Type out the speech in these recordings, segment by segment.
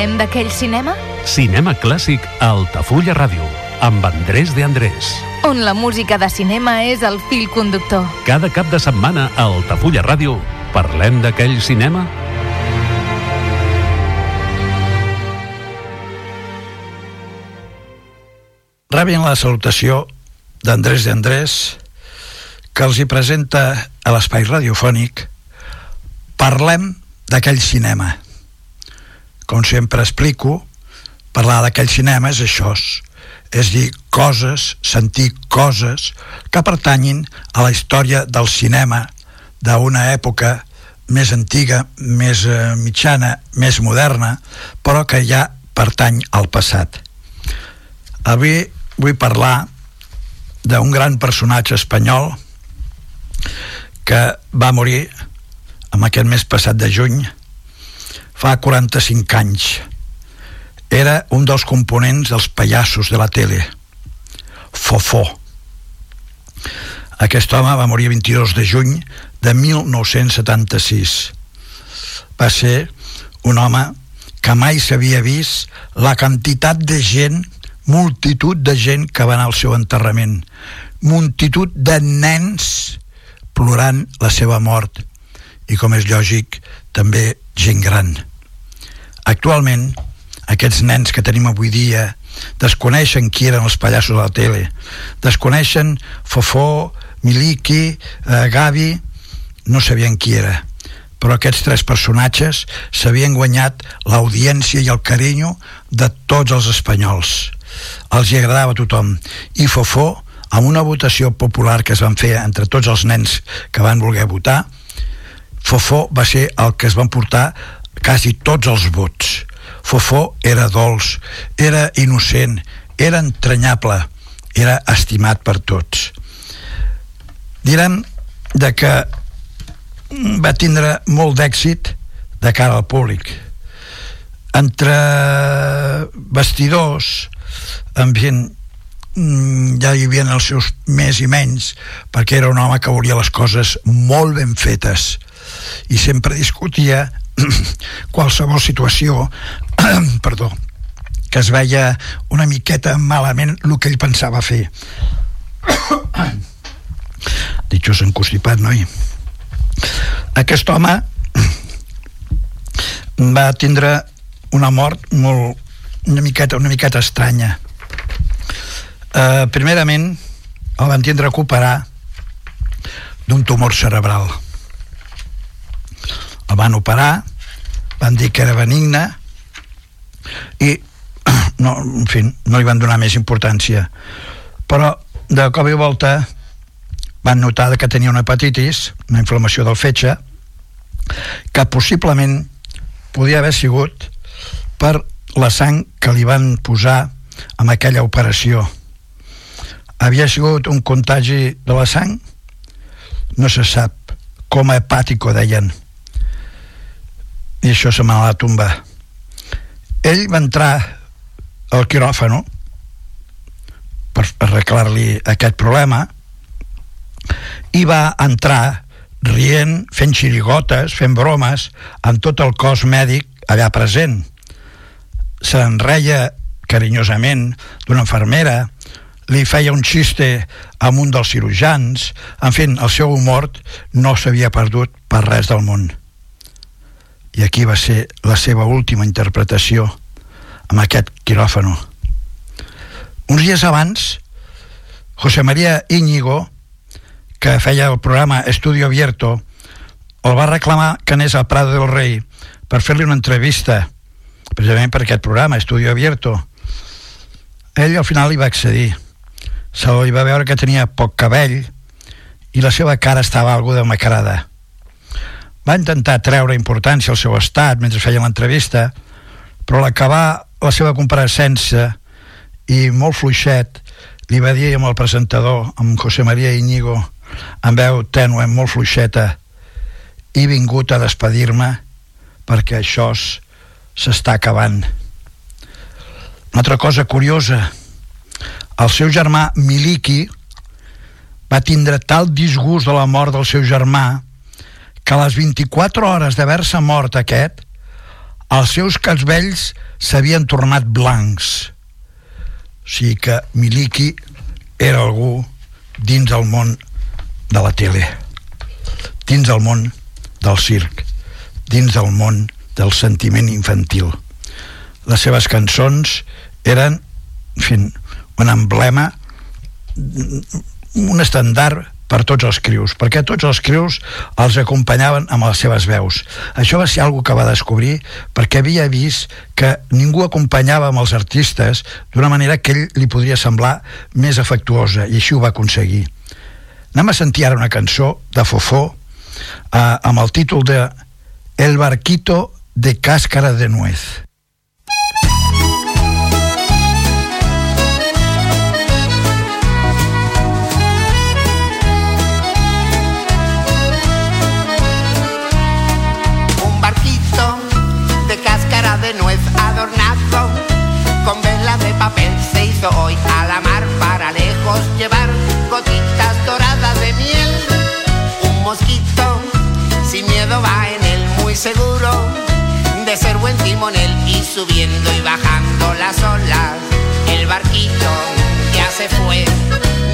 Parlem d'aquell cinema Cinema clàssic a Altafulla Ràdio, amb Andrés de Andrés. on la música de cinema és el fil conductor. Cada cap de setmana a Altafulla Ràdio parlem d'aquell cinema Rebin la salutació d'Andrés d'Andrés, que els hi presenta a l'espai radiofònic Parlem d'aquell cinema. Com sempre explico, parlar d'aquell cinema és això, és dir, coses, sentir coses que pertanyin a la història del cinema d'una època més antiga, més eh, mitjana, més moderna, però que ja pertany al passat. Avui vull parlar d'un gran personatge espanyol que va morir amb aquest mes passat de juny fa 45 anys. Era un dels components dels pallassos de la tele. Fofó. Aquest home va morir el 22 de juny de 1976 va ser un home que mai s'havia vist la quantitat de gent multitud de gent que va anar al seu enterrament. Multitud de nens plorant la seva mort. I com és lògic també gent gran actualment aquests nens que tenim avui dia desconeixen qui eren els pallassos de la tele. Desconeixen Fofó, Miliki eh, Gavi no sabien qui era. Però aquests tres personatges s'havien guanyat l'audiència i el carinyo de tots els espanyols. Els hi agradava a tothom. I Fofó amb una votació popular que es van fer entre tots els nens que van voler votar Fofó va ser el que es van portar quasi tots els vots Fofó era dolç, era innocent, era entranyable, era estimat per tots. Direm de que va tindre molt d'èxit de cara al públic. Entre vestidors, en fi, ja hi havia els seus més i menys, perquè era un home que volia les coses molt ben fetes i sempre discutia qualsevol situació perdó que es veia una miqueta malament el que ell pensava fer. Ditxos encostipat noi. Aquest home va tindre una mort molt, una miqueta, una miqueta estranya. Uh, primerament el van tindre a recuperar d'un tumor cerebral el van operar van dir que era benigne i no, en fi, no li van donar més importància. Però de cop i volta van notar que tenia una hepatitis una inflamació del fetge que possiblement podia haver sigut per la sang que li van posar amb aquella operació. Havia sigut un contagi de la sang? No se sap. Com a hepàtico deien i això se m'ha a tombar ell va entrar al quiròfano per arreglar-li aquest problema i va entrar rient, fent xirigotes, fent bromes amb tot el cos mèdic allà present se'n reia carinyosament d'una infermera li feia un xiste amb un dels cirurgians, en fi, el seu humor no s'havia perdut per res del món. I aquí va ser la seva última interpretació amb aquest quiròfano. Uns dies abans, José María Íñigo, que feia el programa Estudio Abierto, el va reclamar que anés al Prado del Rei per fer-li una entrevista precisament per aquest programa, Estudio Abierto. Ell al final hi va accedir. Se li va veure que tenia poc cabell i la seva cara estava algo de macarada. Va intentar treure importància al seu estat mentre feia l'entrevista, però l'acabar la seva compareixença i molt fluixet li va dir amb el presentador, amb José María Íñigo, amb veu tènue, molt fluixeta, he vingut a despedir-me perquè això s'està acabant. Una altra cosa curiosa, el seu germà Miliki va tindre tal disgust de la mort del seu germà que a les 24 hores d'haver-se mort aquest, els seus casvells s'havien tornat blancs. O sigui que Miliki era algú dins del món de la tele, dins del món del circ, dins del món del sentiment infantil. Les seves cançons eren, en fi, un emblema, un estandard per tots els crius, perquè tots els crius els acompanyaven amb les seves veus. Això va ser algo que va descobrir perquè havia vist que ningú acompanyava amb els artistes d'una manera que ell li podria semblar més afectuosa, i així ho va aconseguir. Anem a sentir ara una cançó de Fofó eh, amb el títol de El barquito de cáscara de nuez. Sin va en él muy seguro de ser buen timonel y subiendo y bajando las olas. El barquito ya se fue.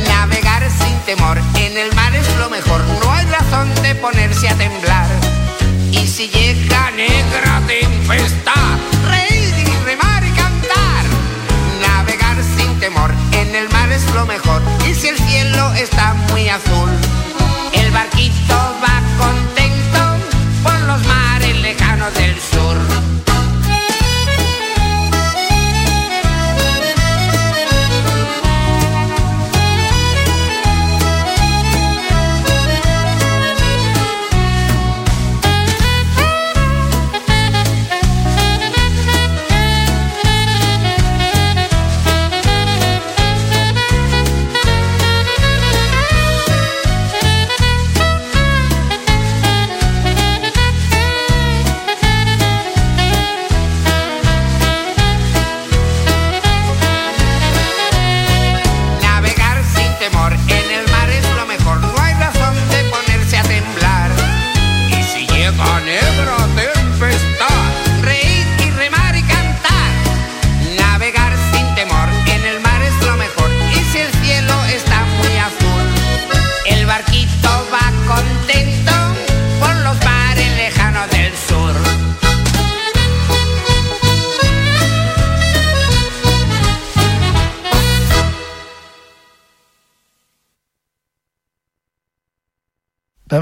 Navegar sin temor en el mar es lo mejor. No hay razón de ponerse a temblar. Y si llega negra tempestad, reír y remar temor, en el mar es lo mejor. Y si el cielo está muy azul, el barquito va contento del sur.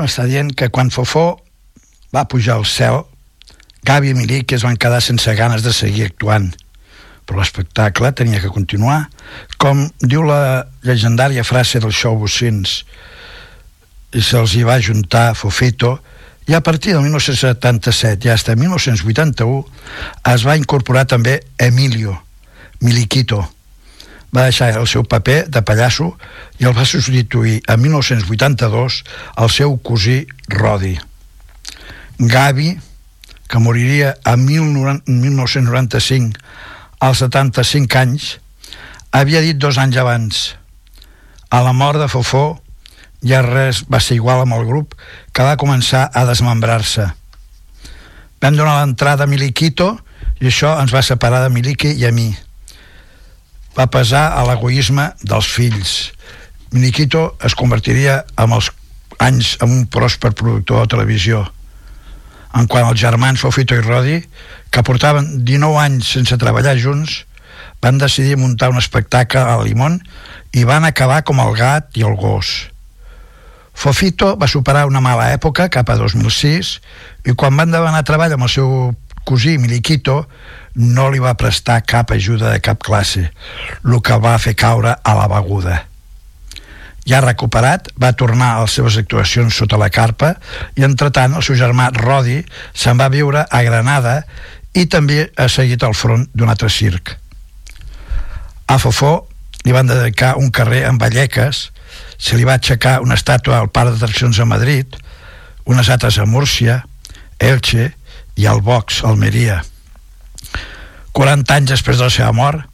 Estar dient que quan Fofó va pujar al cel, Gavi i Milic es van quedar sense ganes de seguir actuant, però l'espectacle tenia que continuar, com diu la llegendària frase del show Bocins, i se'ls hi va juntar Fofito, i a partir del 1977 i fins al 1981 es va incorporar també Emilio, Miliquito, va deixar el seu paper de pallasso i el va substituir en 1982 el seu cosí Rodi. Gavi, que moriria a 1995 als 75 anys, havia dit dos anys abans a la mort de Fofó ja res va ser igual amb el grup que va començar a desmembrar-se. Vam donar l'entrada a Miliquito i això ens va separar de Miliqui i a mi va pesar a l'egoisme dels fills. Nikito es convertiria amb els anys en un pròsper productor de televisió. En quant als germans Fofito i Rodi, que portaven 19 anys sense treballar junts, van decidir muntar un espectacle a Limón i van acabar com el gat i el gos. Fofito va superar una mala època cap a 2006 i quan van demanar treball amb el seu cosí Miliquito no li va prestar cap ajuda de cap classe, el que va fer caure a la beguda. Ja recuperat, va tornar a les seves actuacions sota la carpa i, entretant, el seu germà Rodi se'n va viure a Granada i també ha seguit al front d'un altre circ. A Fofó li van dedicar un carrer amb Vallecas, se li va aixecar una estàtua al parc d'atraccions a Madrid, unes altres a Múrcia, Elche i al Vox, Almeria. 40 anys després de la seva mort,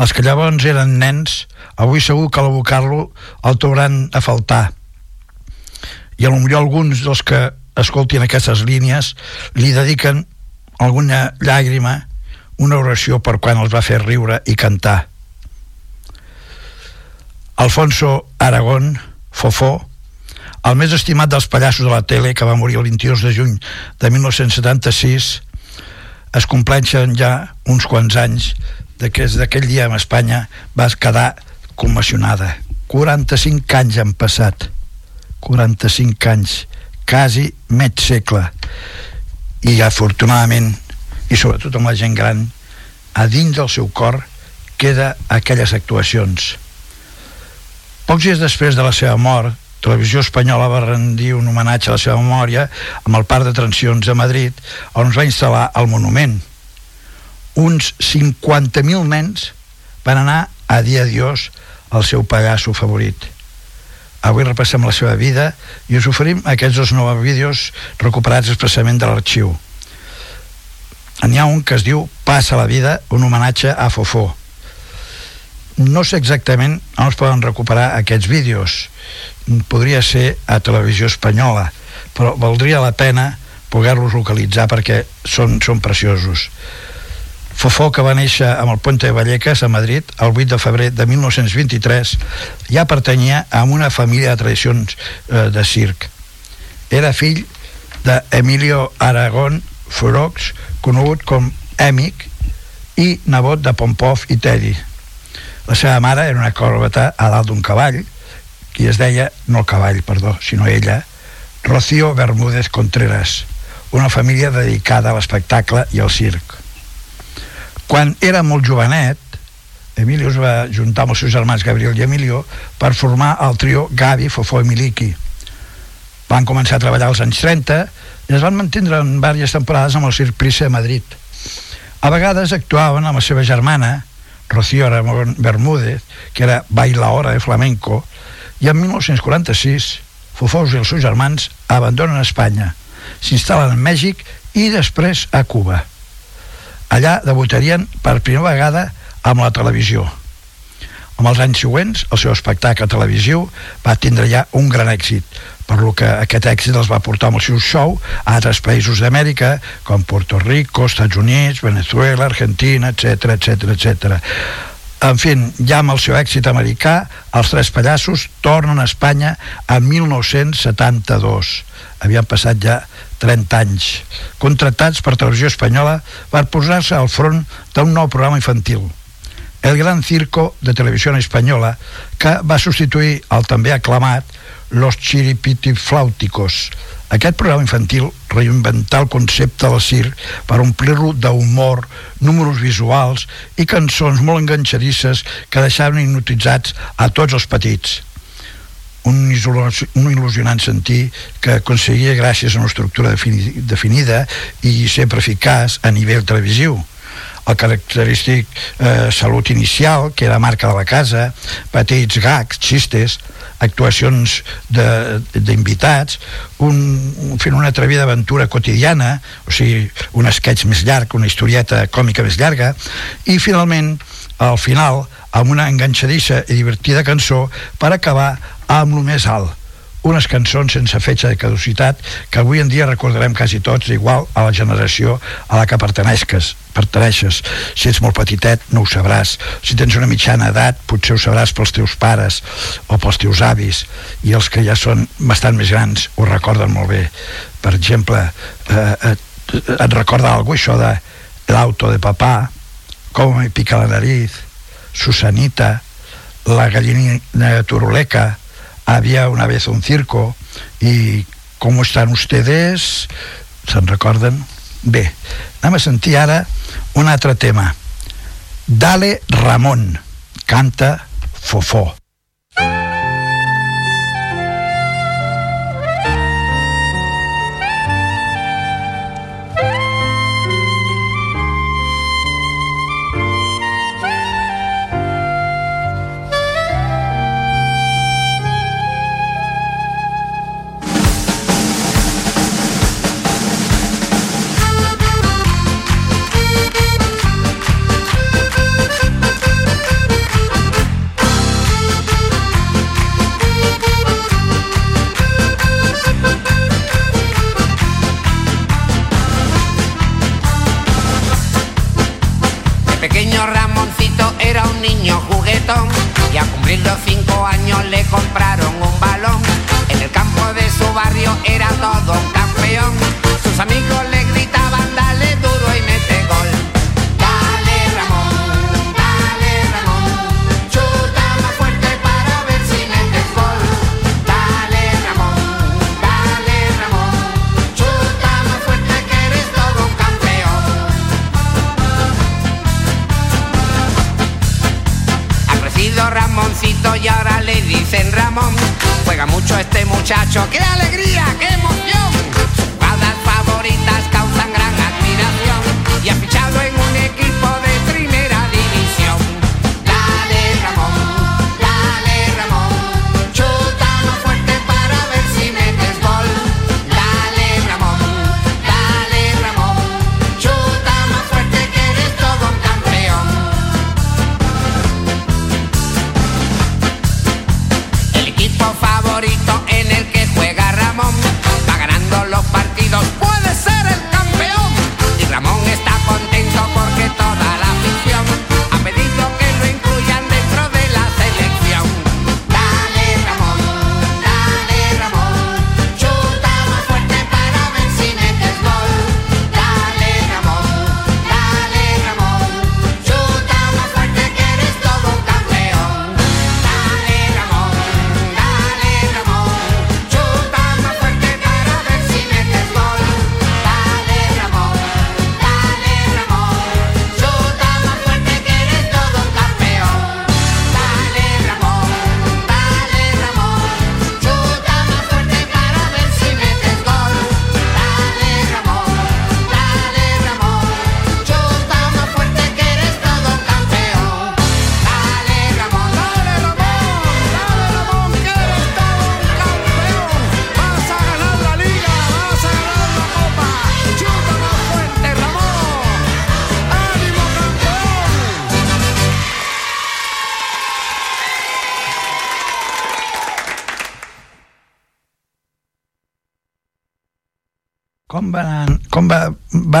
els que llavors eren nens, avui segur que a l'abocar-lo el trobaran a faltar. I a millor alguns dels que escoltin aquestes línies li dediquen alguna llàgrima, una oració per quan els va fer riure i cantar. Alfonso Aragón, Fofó, el més estimat dels pallassos de la tele, que va morir el 22 de juny de 1976, es compleixen ja uns quants anys de que des d'aquell dia en Espanya va quedar commocionada. 45 anys han passat. 45 anys. Quasi mig segle. I afortunadament, i sobretot amb la gent gran, a dins del seu cor queda aquelles actuacions. Pocs dies després de la seva mort, Televisió Espanyola va rendir un homenatge a la seva memòria amb el Parc de Madrid, on es va instal·lar el monument. Uns 50.000 nens van anar a dir adiós al seu pallasso favorit. Avui repassem la seva vida i us oferim aquests dos nous vídeos recuperats expressament de l'arxiu. N'hi ha un que es diu Passa la vida, un homenatge a Fofó. No sé exactament on es poden recuperar aquests vídeos. Podria ser a Televisió Espanyola, però valdria la pena poder-los localitzar perquè són, són preciosos. Fofó, que va néixer amb el Puente de Vallecas a Madrid el 8 de febrer de 1923, ja pertanyia a una família de tradicions eh, de circ. Era fill d'Emilio Aragón Furox, conegut com Èmic, i nebot de Pompov i Teddy. La seva mare era una corbata a dalt d'un cavall, qui es deia, no el cavall, perdó, sinó ella, Rocío Bermúdez Contreras, una família dedicada a l'espectacle i al circ. Quan era molt jovenet, Emilio es va juntar amb els seus germans Gabriel i Emilio per formar el trio Gavi, Fofó i Miliki. Van començar a treballar als anys 30 i es van mantindre en diverses temporades amb el Circ Prissa de Madrid. A vegades actuaven amb la seva germana, Rocío Ramón Bermúdez, que era bailaora de flamenco, i en 1946 Fofós i els seus germans abandonen Espanya, s'instal·len a Mèxic i després a Cuba. Allà debutarien per primera vegada amb la televisió. Amb els anys següents, el seu espectacle televisiu va tindre ja un gran èxit, per lo que aquest èxit els va portar amb el seu show a altres països d'Amèrica, com Puerto Rico, Estats Units, Venezuela, Argentina, etc etc etc. En fi, ja amb el seu èxit americà, els tres pallassos tornen a Espanya a 1972. Havien passat ja 30 anys, contractats per Televisió Espanyola per posar-se al front d'un nou programa infantil, El Gran Circo de Televisió Espanyola, que va substituir el també aclamat Los Chiripitiflàuticos. Aquest programa infantil reinventar el concepte del circ per omplir-lo d'humor, números visuals i cançons molt enganxadisses que deixaven hipnotitzats a tots els petits un, un il·lusionant sentir que aconseguia gràcies a una estructura defini, definida i sempre eficaç a nivell televisiu el característic eh, salut inicial, que era marca de la casa, petits gags, xistes, actuacions d'invitats, un, fent una atrevida aventura quotidiana, o sigui, un sketch més llarg, una historieta còmica més llarga, i finalment, al final, amb una enganxadissa i divertida cançó per acabar amb lo més alt, unes cançons sense fetge de caducitat que avui en dia recordarem quasi tots igual a la generació a la que perteneixes, perteneixes. Si ets molt petitet, no ho sabràs. Si tens una mitjana edat, potser ho sabràs pels teus pares o pels teus avis. I els que ja són bastant més grans ho recorden molt bé. Per exemple, eh, et, et recorda alguna això de l'auto de papà, com me pica la nariz, Susanita, la gallina turuleca, había una vez un circo i com estan ustedes? Se'n recorden? Bé, anem a sentir ara un altre tema. Dale Ramon, canta Fofó.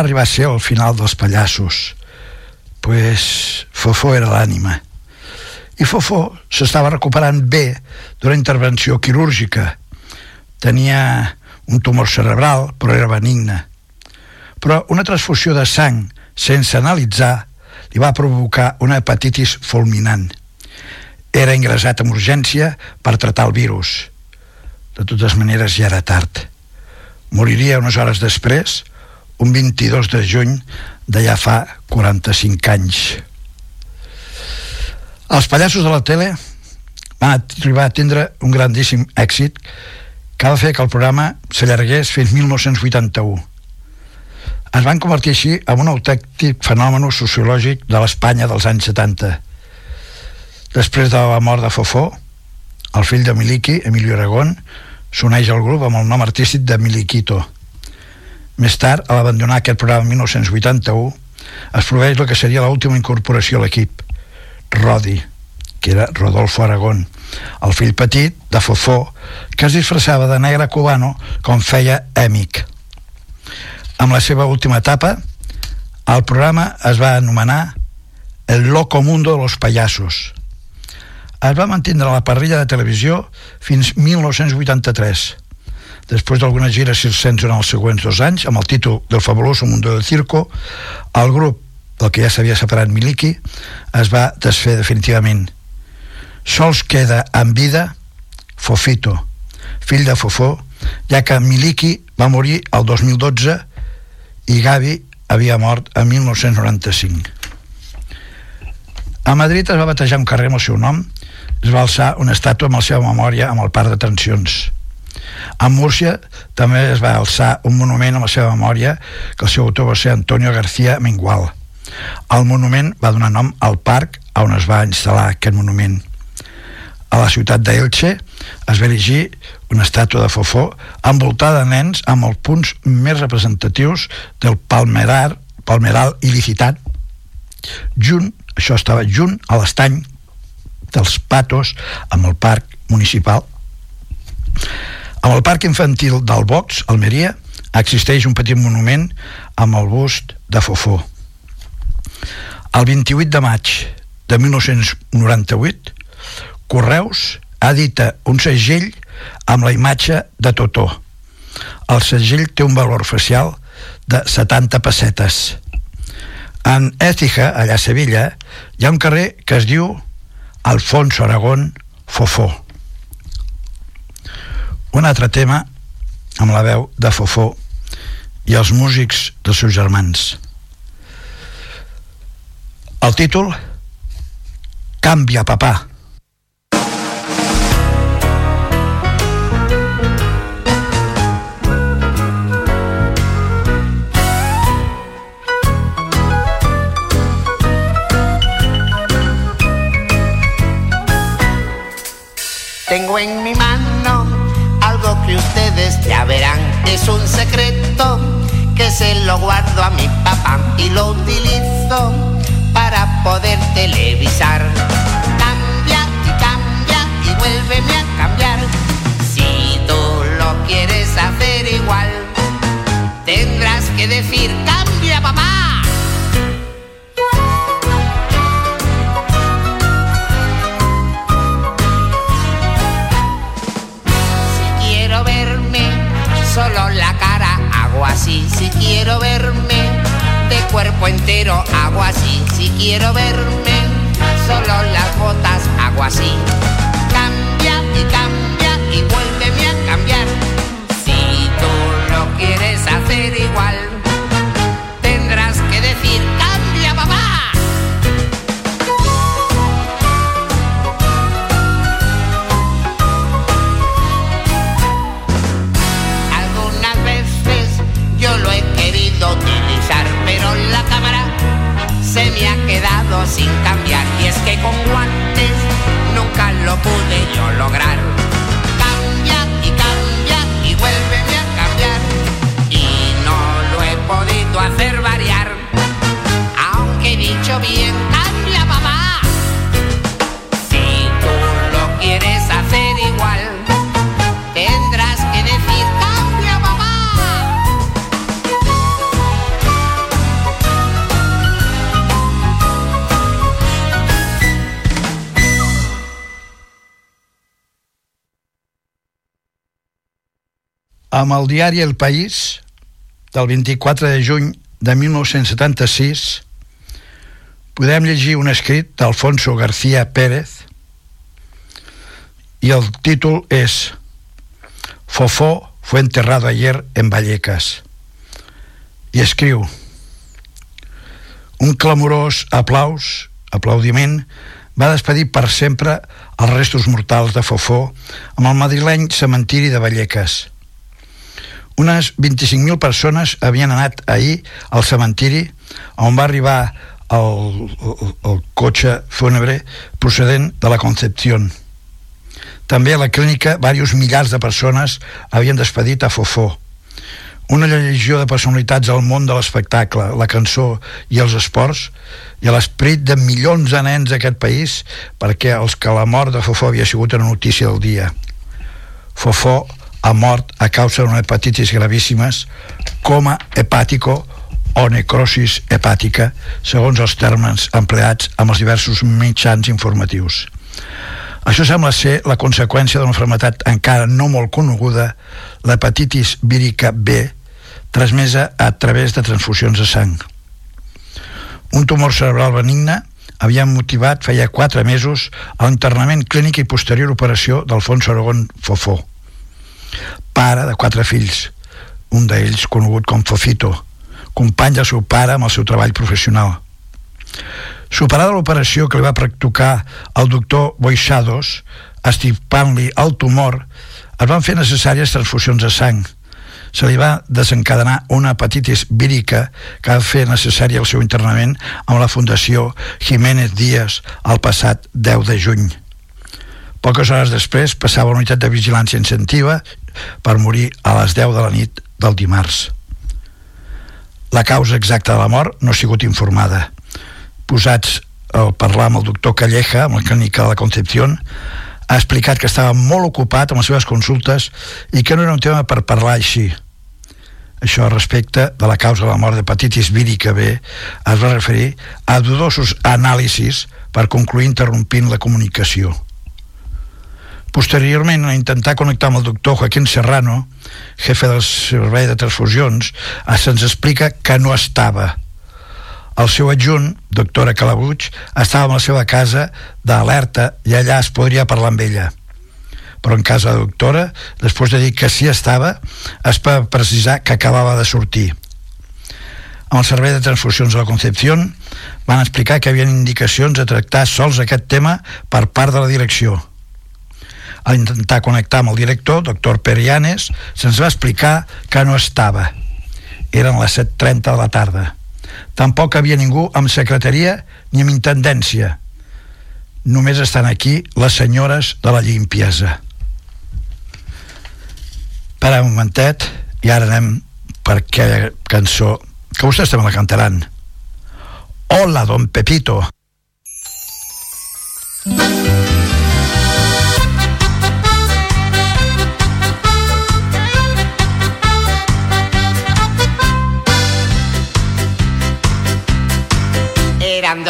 Arribar a ser el final dels pallassos? pues Fofó era l'ànima. I Fofó s'estava recuperant bé d'una intervenció quirúrgica. Tenia un tumor cerebral, però era benigna. Però una transfusió de sang, sense analitzar, li va provocar una hepatitis fulminant. Era ingressat amb urgència per tratar el virus. De totes maneres, ja era tard. Moriria unes hores després, un 22 de juny ja fa 45 anys. Els pallassos de la tele van arribar a tindre un grandíssim èxit que va fer que el programa s'allargués fins 1981. Es van convertir així en un autèntic fenomen sociològic de l'Espanya dels anys 70. Després de la mort de Fofó, el fill de Miliki, Emilio Aragón, s'uneix al grup amb el nom artístic de Miliquito. Més tard, a l'abandonar aquest programa en 1981, es produeix el que seria l'última incorporació a l'equip, Rodi, que era Rodolfo Aragón, el fill petit de Fofó, que es disfressava de negre cubano com feia Èmic. Amb la seva última etapa, el programa es va anomenar El Loco Mundo de los Payasos. Es va mantindre a la parrilla de televisió fins 1983, després d'algunes gires circenses en els següents dos anys, amb el títol del fabuloso Mundo del Circo, el grup del que ja s'havia separat Miliki es va desfer definitivament. Sols queda en vida Fofito, fill de Fofó, ja que Miliki va morir el 2012 i Gavi havia mort en 1995. A Madrid es va batejar un carrer amb el seu nom es va alçar una estàtua amb la seva memòria amb el parc d'atencions. A Múrcia també es va alçar un monument amb la seva memòria que el seu autor va ser Antonio García Mengual. El monument va donar nom al parc on es va instal·lar aquest monument. A la ciutat d'Elche es va erigir una estàtua de Fofó envoltada de nens amb els punts més representatius del palmerar, palmeral il·licitat junt, això estava junt a l'estany dels Patos amb el parc municipal amb el parc infantil del Box, Almeria, existeix un petit monument amb el bust de Fofó. El 28 de maig de 1998, Correus edita un segell amb la imatge de Totó. El segell té un valor facial de 70 pessetes. En Écija, allà a Sevilla, hi ha un carrer que es diu Alfonso Aragón Fofó un altre tema amb la veu de Fofó i els músics dels seus germans. El títol Canvia, papà ya verán. Es un secreto que se lo guardo a mi papá y lo utilizo para poder televisar. Cambia y cambia y vuélveme a cambiar. Si tú lo quieres hacer igual, tendrás que decir cambia papá. Solo la cara hago así. Si quiero verme de cuerpo entero hago así. Si quiero verme solo las botas hago así. Cambia y cambia y vuélveme a cambiar. Si tú lo quieres hacer igual, sin cambiar. Y es que con guantes nunca lo pude yo lograr. Cambia y cambia y vuélveme a cambiar. Y no lo he podido hacer variar. Aunque he dicho bien, cambia amb el diari El País del 24 de juny de 1976 podem llegir un escrit d'Alfonso García Pérez i el títol és Fofó fue enterrado ayer en Vallecas i escriu un clamorós aplaus aplaudiment va despedir per sempre els restos mortals de Fofó amb el madrileny cementiri de Vallecas unes 25.000 persones havien anat ahir al cementiri on va arribar el, el, el cotxe fúnebre procedent de la Concepción. També a la clínica diversos millars de persones havien despedit a Fofó. una legió de personalitats al món de l'espectacle, la cançó i els esports i a l'esperit de milions de nens d'aquest país perquè els que la mort de Fofó havia sigut una notícia del dia. Fofó ha mort a causa d'una hepatitis gravíssimes, coma hepàtico o necrosis hepàtica, segons els termes empleats amb els diversos mitjans informatius. Això sembla ser la conseqüència d'una malaltia encara no molt coneguda, l'hepatitis vírica B, transmesa a través de transfusions de sang. Un tumor cerebral benigne havia motivat feia 4 mesos l'internament clínic i posterior operació d'Alfonso Aragón Fofó, pare de quatre fills, un d'ells conegut com Fofito, company del seu pare amb el seu treball professional. Superada l'operació que li va practicar el doctor Boixados, estipant-li el tumor, es van fer necessàries transfusions de sang, se li va desencadenar una hepatitis vírica que va fer necessari el seu internament amb la Fundació Jiménez Díaz el passat 10 de juny. Poques hores després passava la unitat de vigilància incentiva per morir a les 10 de la nit del dimarts. La causa exacta de la mort no ha sigut informada. Posats a parlar amb el doctor Calleja, amb la clínica de la Concepción, ha explicat que estava molt ocupat amb les seves consultes i que no era un tema per parlar així. Això respecte de la causa de la mort d'hepatitis vírica B es va referir a dudosos anàlisis per concluir interrompint la comunicació. Posteriorment, a intentar connectar amb el doctor Joaquín Serrano, jefe del servei de transfusions, se'ns explica que no estava el seu adjunt, doctora Calabuig, estava en la seva casa d'alerta i allà es podria parlar amb ella. Però en casa de doctora, després de dir que sí estava, es va precisar que acabava de sortir. Amb el servei de transfusions de la Concepción van explicar que hi havia indicacions de tractar sols aquest tema per part de la direcció. Al intentar connectar amb el director, doctor Perianes, se'ns va explicar que no estava. Eren les 7.30 de la tarda Tampoc havia ningú amb secretaria ni amb intendència. Només estan aquí les senyores de la limpiesa. Per un momentet i ara anem per aquella cançó que vostès també la cantaran. Hola, don Pepito. Pepito.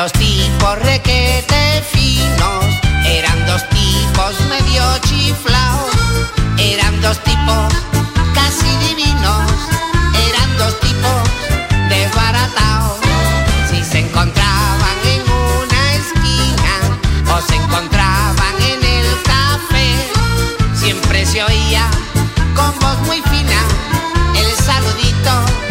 Dos tipos requete finos, eran dos tipos medio chiflaos, eran dos tipos casi divinos, eran dos tipos desbaratados. Si se encontraban en una esquina o se encontraban en el café, siempre se oía con voz muy fina el saludito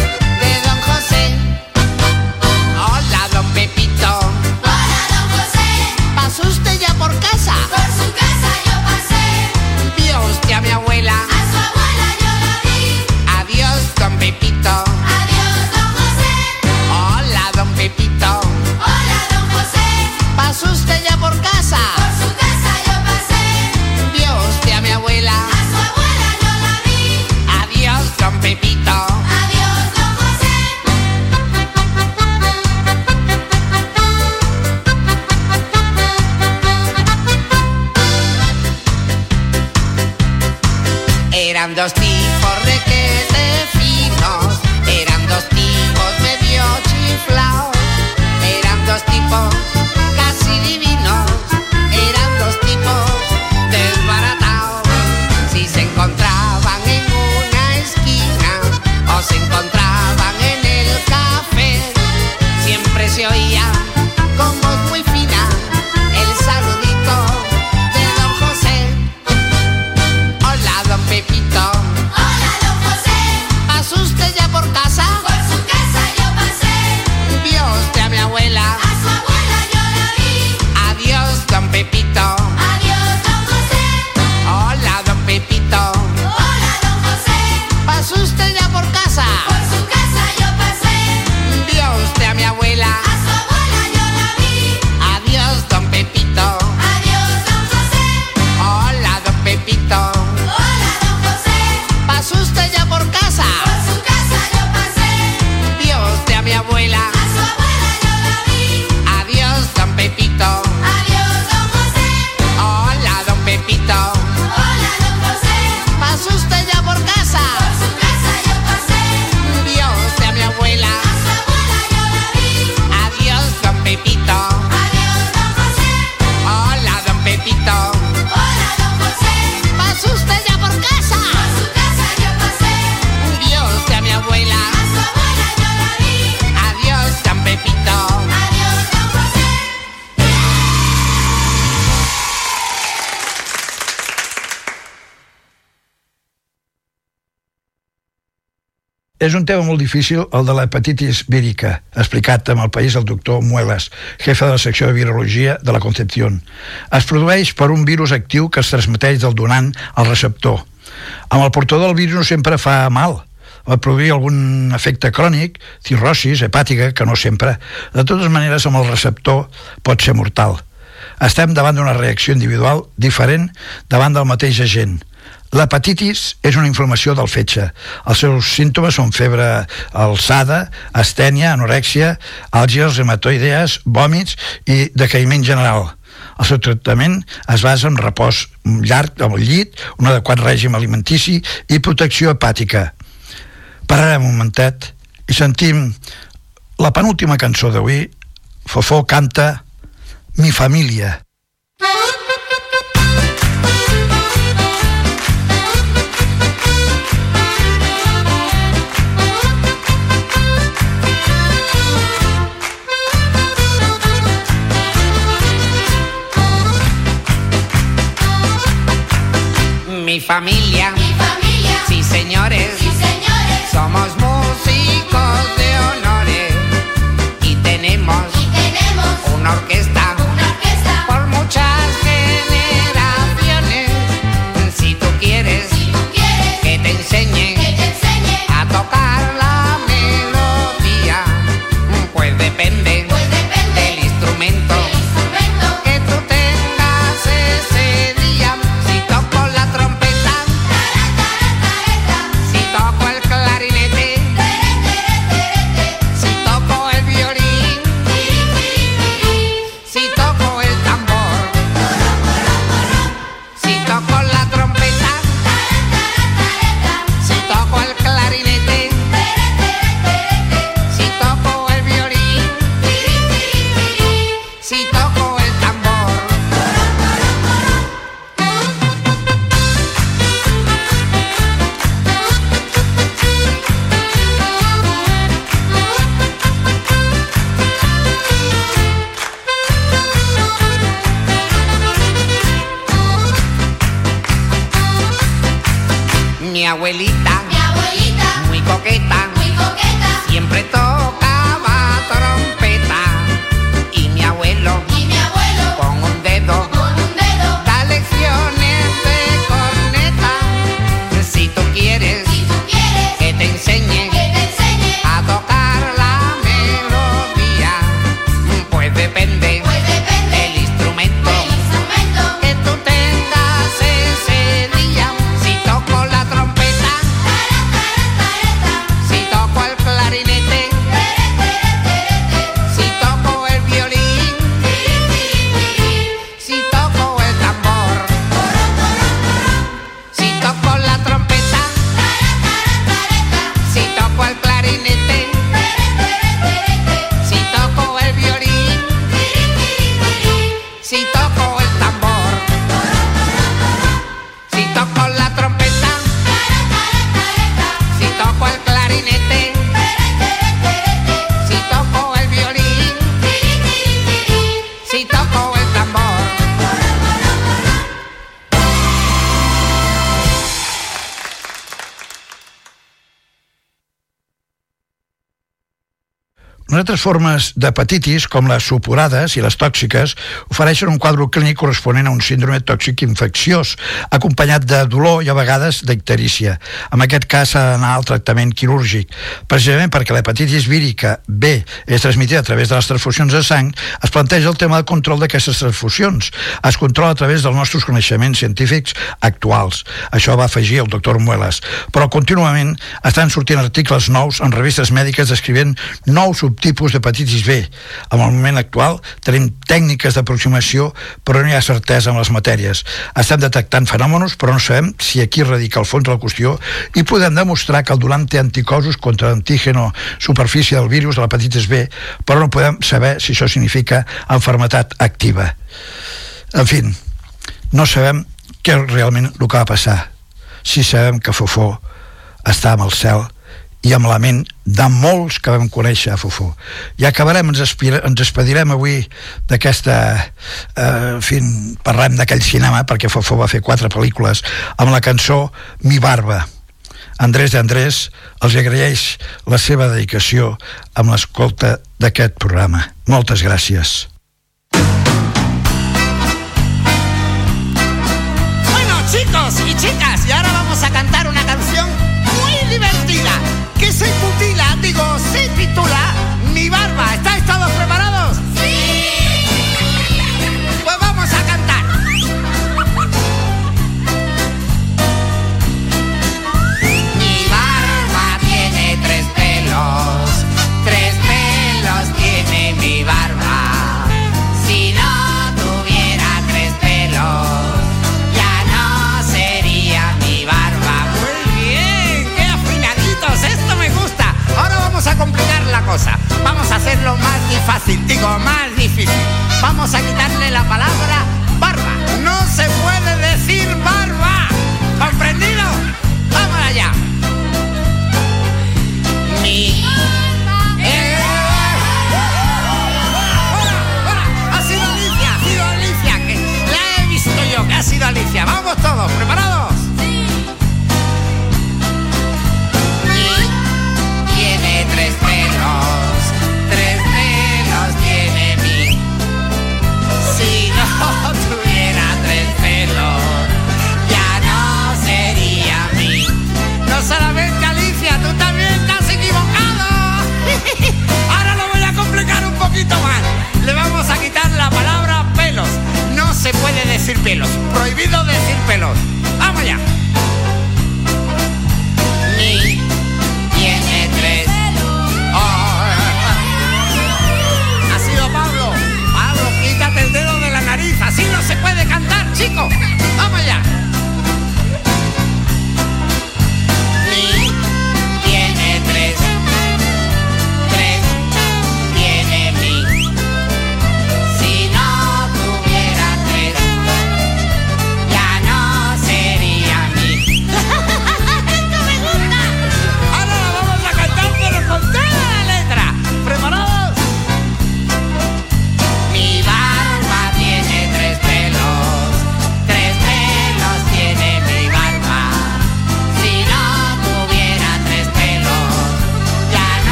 dos tipos requete finos, eran dos tipos medio chiflados, eran dos tipos És un tema molt difícil, el de l'hepatitis vírica, explicat amb el país el doctor Muelas, jefe de la secció de virologia de la Concepción. Es produeix per un virus actiu que es transmeteix del donant al receptor. Amb el portador del virus sempre fa mal, pot produir algun efecte crònic, cirrosis hepàtica, que no sempre. De totes maneres, amb el receptor pot ser mortal. Estem davant d'una reacció individual diferent davant del mateix agent. L'hepatitis és una inflamació del fetge. Els seus símptomes són febre alçada, astènia, anorèxia, àlgies, reumatoidees, vòmits i decaïment general. El seu tractament es basa en repòs llarg al llit, un adequat règim alimentici i protecció hepàtica. Pararem un momentet i sentim la penúltima cançó d'avui. Fofó canta Mi família. Mi familia, Mi familia, sí señores, sí señores, somos músicos de honores. Y tenemos y tenemos una orquesta altres formes d'hepatitis, com les suporades i les tòxiques, ofereixen un quadre clínic corresponent a un síndrome tòxic infecciós, acompanyat de dolor i a vegades d'icterícia. En aquest cas s'ha d'anar al tractament quirúrgic. Precisament perquè l'hepatitis vírica B és transmitida a través de les transfusions de sang, es planteja el tema del control d'aquestes transfusions. Es controla a través dels nostres coneixements científics actuals. Això va afegir el doctor Muelas. Però contínuament estan sortint articles nous en revistes mèdiques descrivint nous subtipus d'hepatitis B. En el moment actual tenim tècniques d'aproximació però no hi ha certesa en les matèries. Estem detectant fenòmenos però no sabem si aquí radica el fons de la qüestió i podem demostrar que el donant té anticossos contra l'antígeno superfície del virus de l'hepatitis B però no podem saber si això significa enfermetat activa. En fi, no sabem què realment el que va passar. Si sabem que Fofó està amb el cel i amb la ment de molts que vam conèixer a Fofó. I acabarem, ens, aspira, ens despedirem avui d'aquesta... Eh, en fi, parlem d'aquell cinema, perquè Fofó va fer quatre pel·lícules, amb la cançó Mi Barba. Andrés Andrés els agraeix la seva dedicació amb l'escolta d'aquest programa. Moltes gràcies. Bueno, chicos y chicas, y ahora vamos a cantar fácil, más difícil. Vamos a quitarle la palabra barba. No se puede decir barba. ¿Comprendido? Vamos allá. Mi hola, Ha sido Alicia, ha sido Alicia, que la he visto yo, que ha sido Alicia. Vamos todos, ¿preparados? Se puede decir pelos. Prohibido decir pelos. Vamos ya. Mi tiene tres. Oh, ha sido Pablo. Pablo, quítate el dedo de la nariz. Así no se puede cantar, chico. Vamos ya.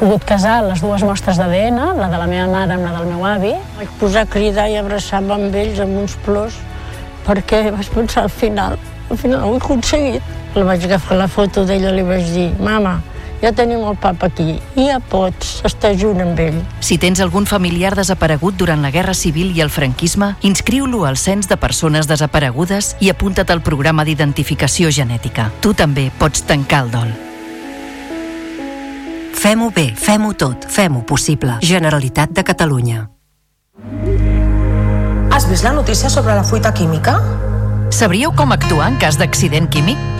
pogut casar les dues mostres d'ADN, la de la meva mare amb la del meu avi. Vaig posar a cridar i abraçar-me amb ells amb uns plors perquè vaig pensar al final, al final ho he aconseguit. La vaig agafar la foto d'ella i li vaig dir, mama, ja tenim el papa aquí, i ja pots estar junt amb ell. Si tens algun familiar desaparegut durant la Guerra Civil i el franquisme, inscriu-lo al cens de persones desaparegudes i apunta't al programa d'identificació genètica. Tu també pots tancar el dol. Fem-ho bé, fem-ho tot, fem-ho possible. Generalitat de Catalunya. Has vist la notícia sobre la fuita química? Sabríeu com actuar en cas d'accident químic?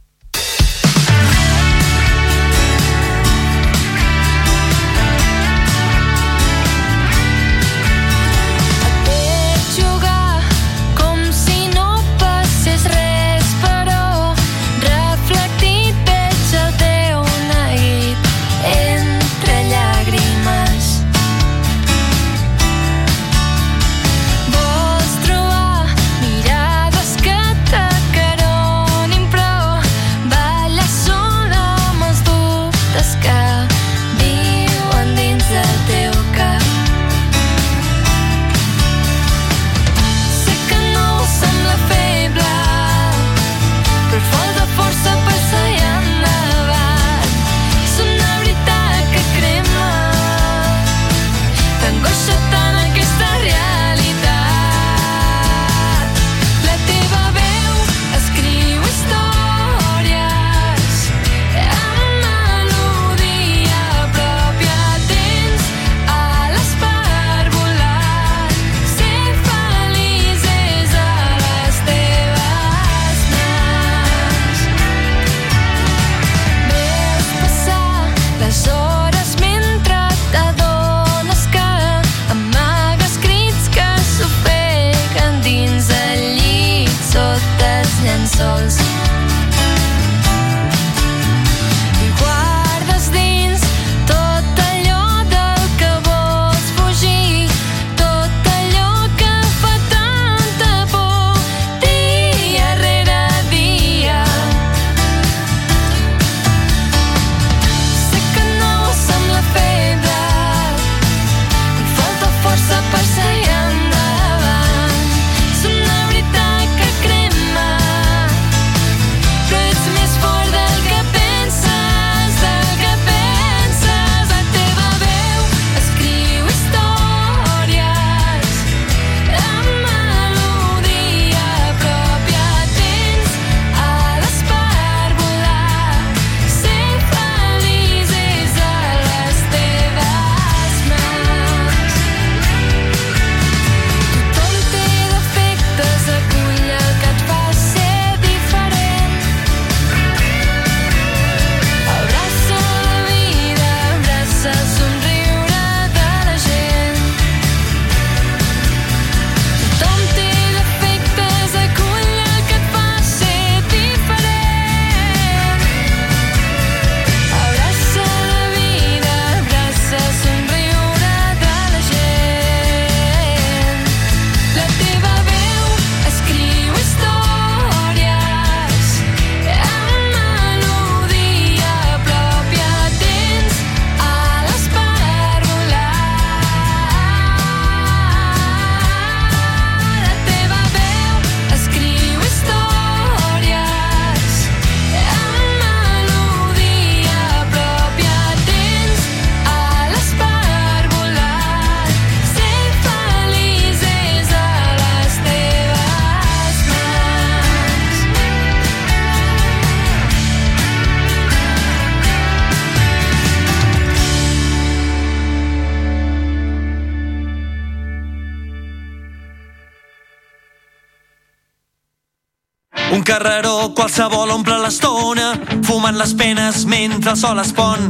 Carreró qualsevol omple l'estona, fumant les penes mentre el sol es pon.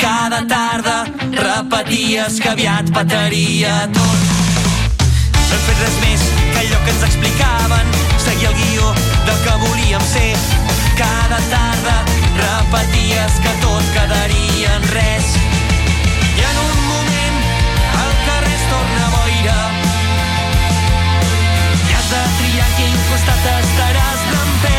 Cada tarda repeties que aviat petaria tot. No hem fet res més que allò que ens explicaven, seguir el guió del que volíem ser. Cada tarda repeties que tot quedaria en res. I en un moment el carrer es torna boira i has de triar quin costat estaràs number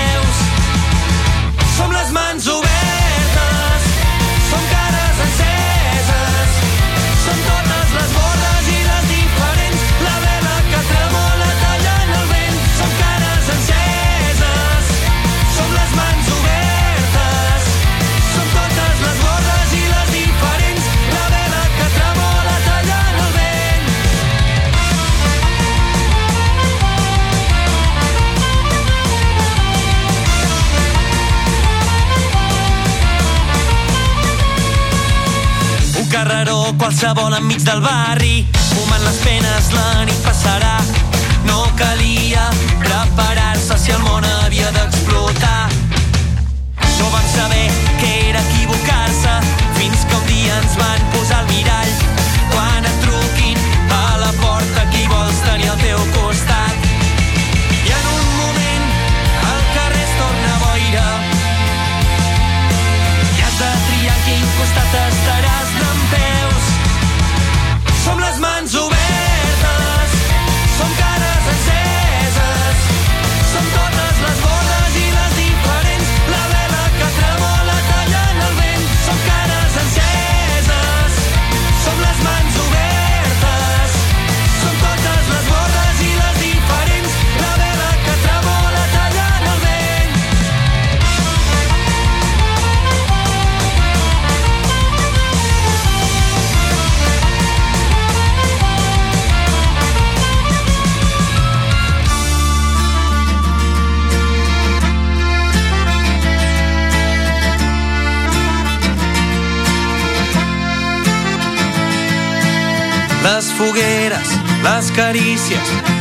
qualsevol enmig del barri,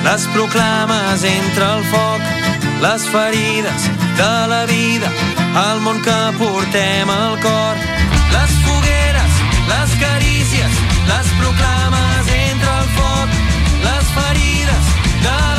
les proclames entre el foc, les ferides de la vida, el món que portem al cor. Les fogueres, les carícies, les proclames entre el foc, les ferides de la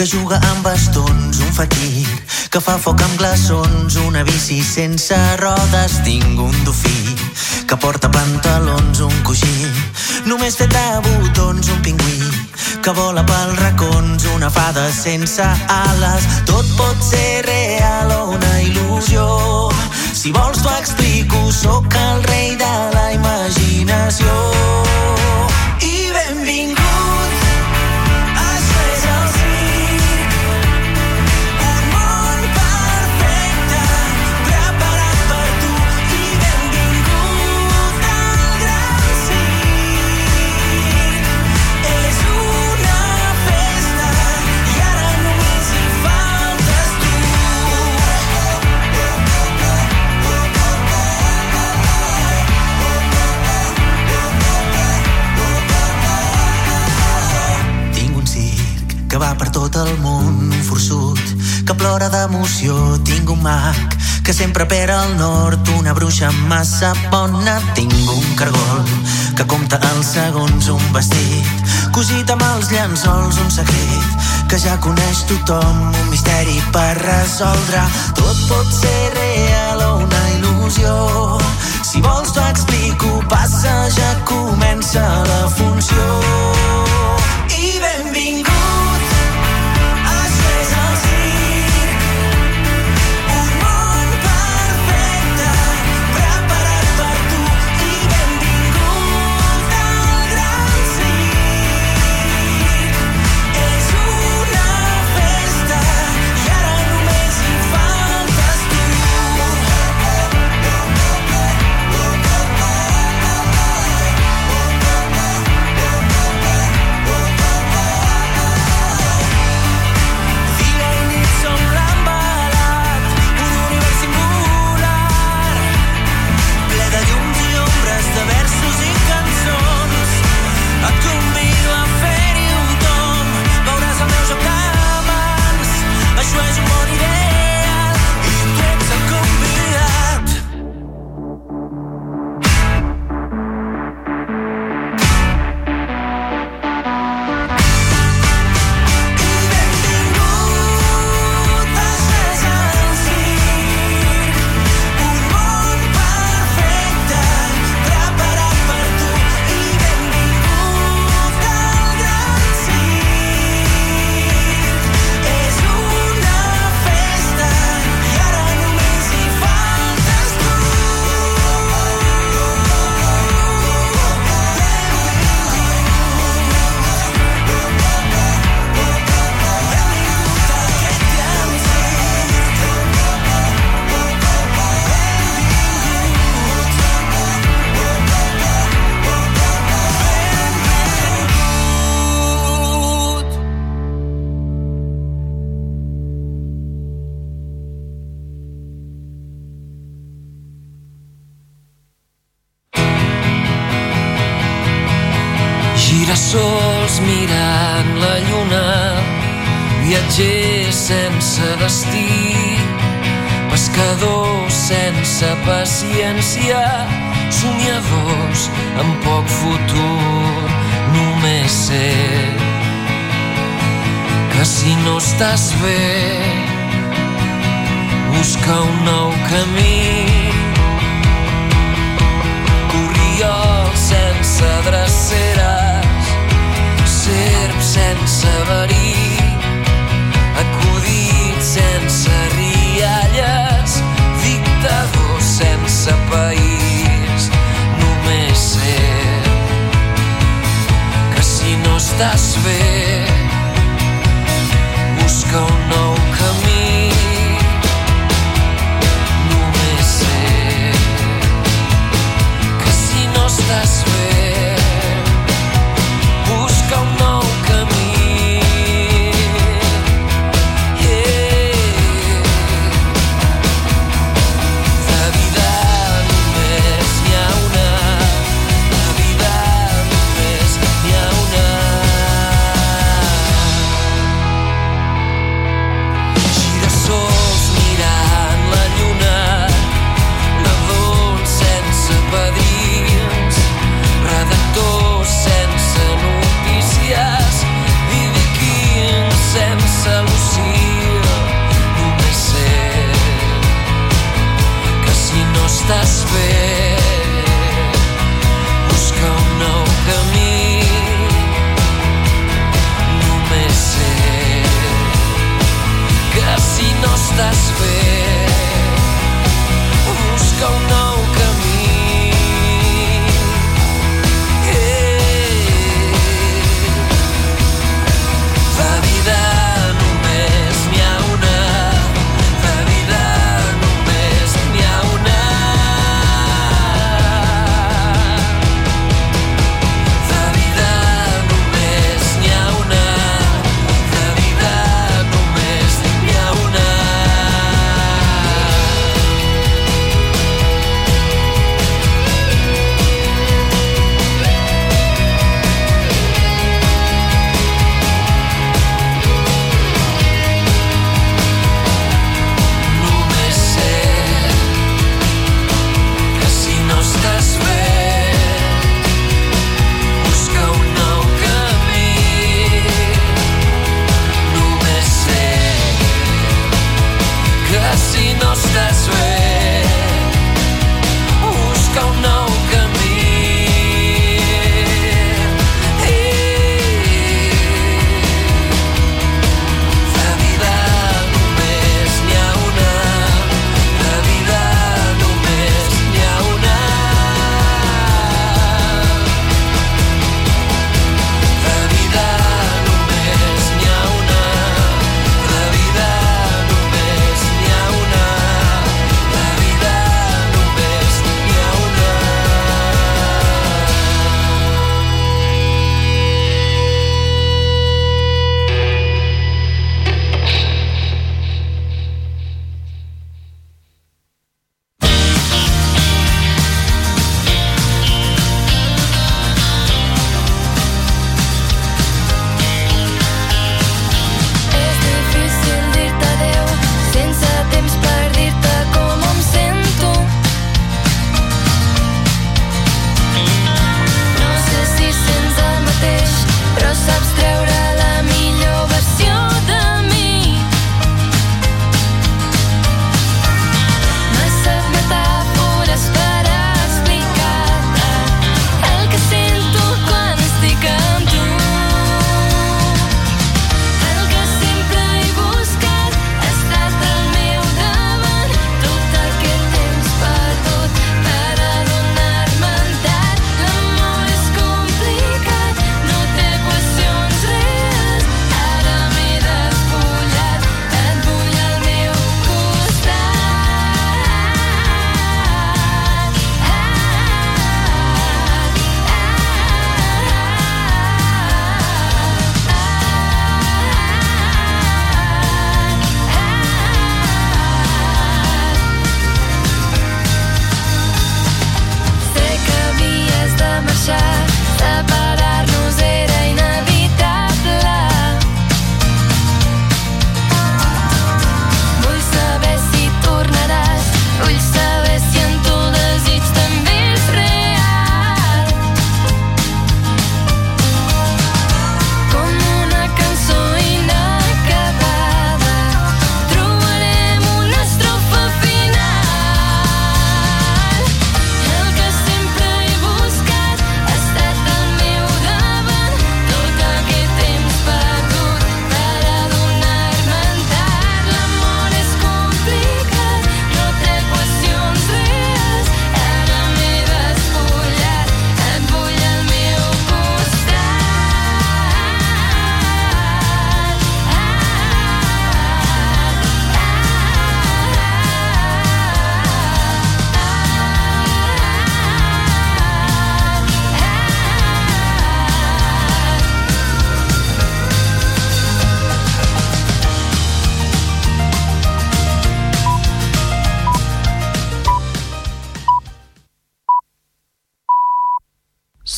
que juga amb bastons, un fakir que fa foc amb glaçons, una bici sense rodes, tinc un dofí que porta pantalons, un coixí només fet de botons, un pingüí que vola pel racons, una fada sense ales, tot pot ser real o una il·lusió. Si vols t'ho explico, sóc el rei de la imaginació. plora d'emoció. Tinc un mag que sempre per el nord Una bruixa massa bona. Tinc un cargol que compta els segons Un vestit cosit amb els llençols Un secret que ja coneix tothom Un misteri per resoldre. Tot pot ser real o una il·lusió. Si vols t'ho explico Passa, ja comença la funció. I benvingut das vezes.